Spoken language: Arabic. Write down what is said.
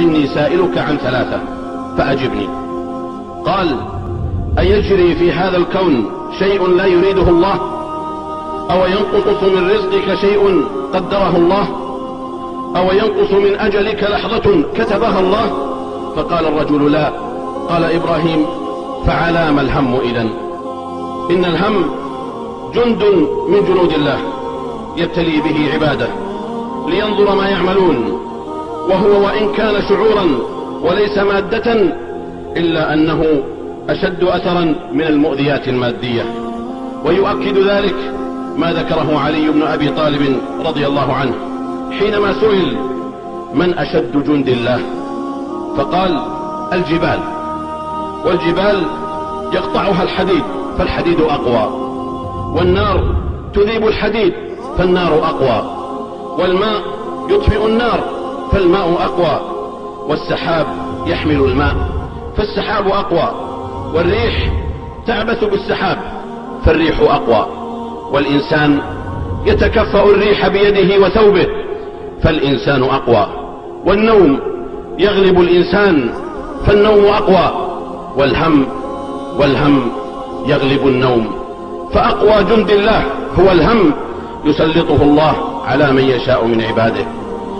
إني سائلك عن ثلاثة فأجبني. قال أيجري في هذا الكون شيء لا يريده الله؟ أو ينقص من رزقك شيء قدره الله؟ أو ينقص من أجلك لحظة كتبها الله؟ فقال الرجل لا. قال إبراهيم فعلام الهم إذا إن الهم جند من جنود الله يبتلي به عباده لينظر ما يعملون. وهو وإن كان شعورا وليس مادة إلا أنه أشد أثرا من المؤذيات المادية. ويؤكد ذلك ما ذكره علي بن أبي طالب رضي الله عنه. حينما سئل من أشد جند الله؟ فقال الجبال. والجبال يقطعها الحديد فالحديد أقوى. والنار تذيب الحديد فالنار أقوى. والماء يطفئ النار فالماء أقوى والسحاب يحمل الماء فالسحاب أقوى والريح تعبث بالسحاب فالريح أقوى. والإنسان يتكفأ الريح بيده وثوبه فالإنسان أقوى. والنوم يغلب الإنسان فالنوم أقوى. والهم والهم يغلب النوم. فأقوى جند الله هو الهم يسلطه الله على من يشاء من عباده.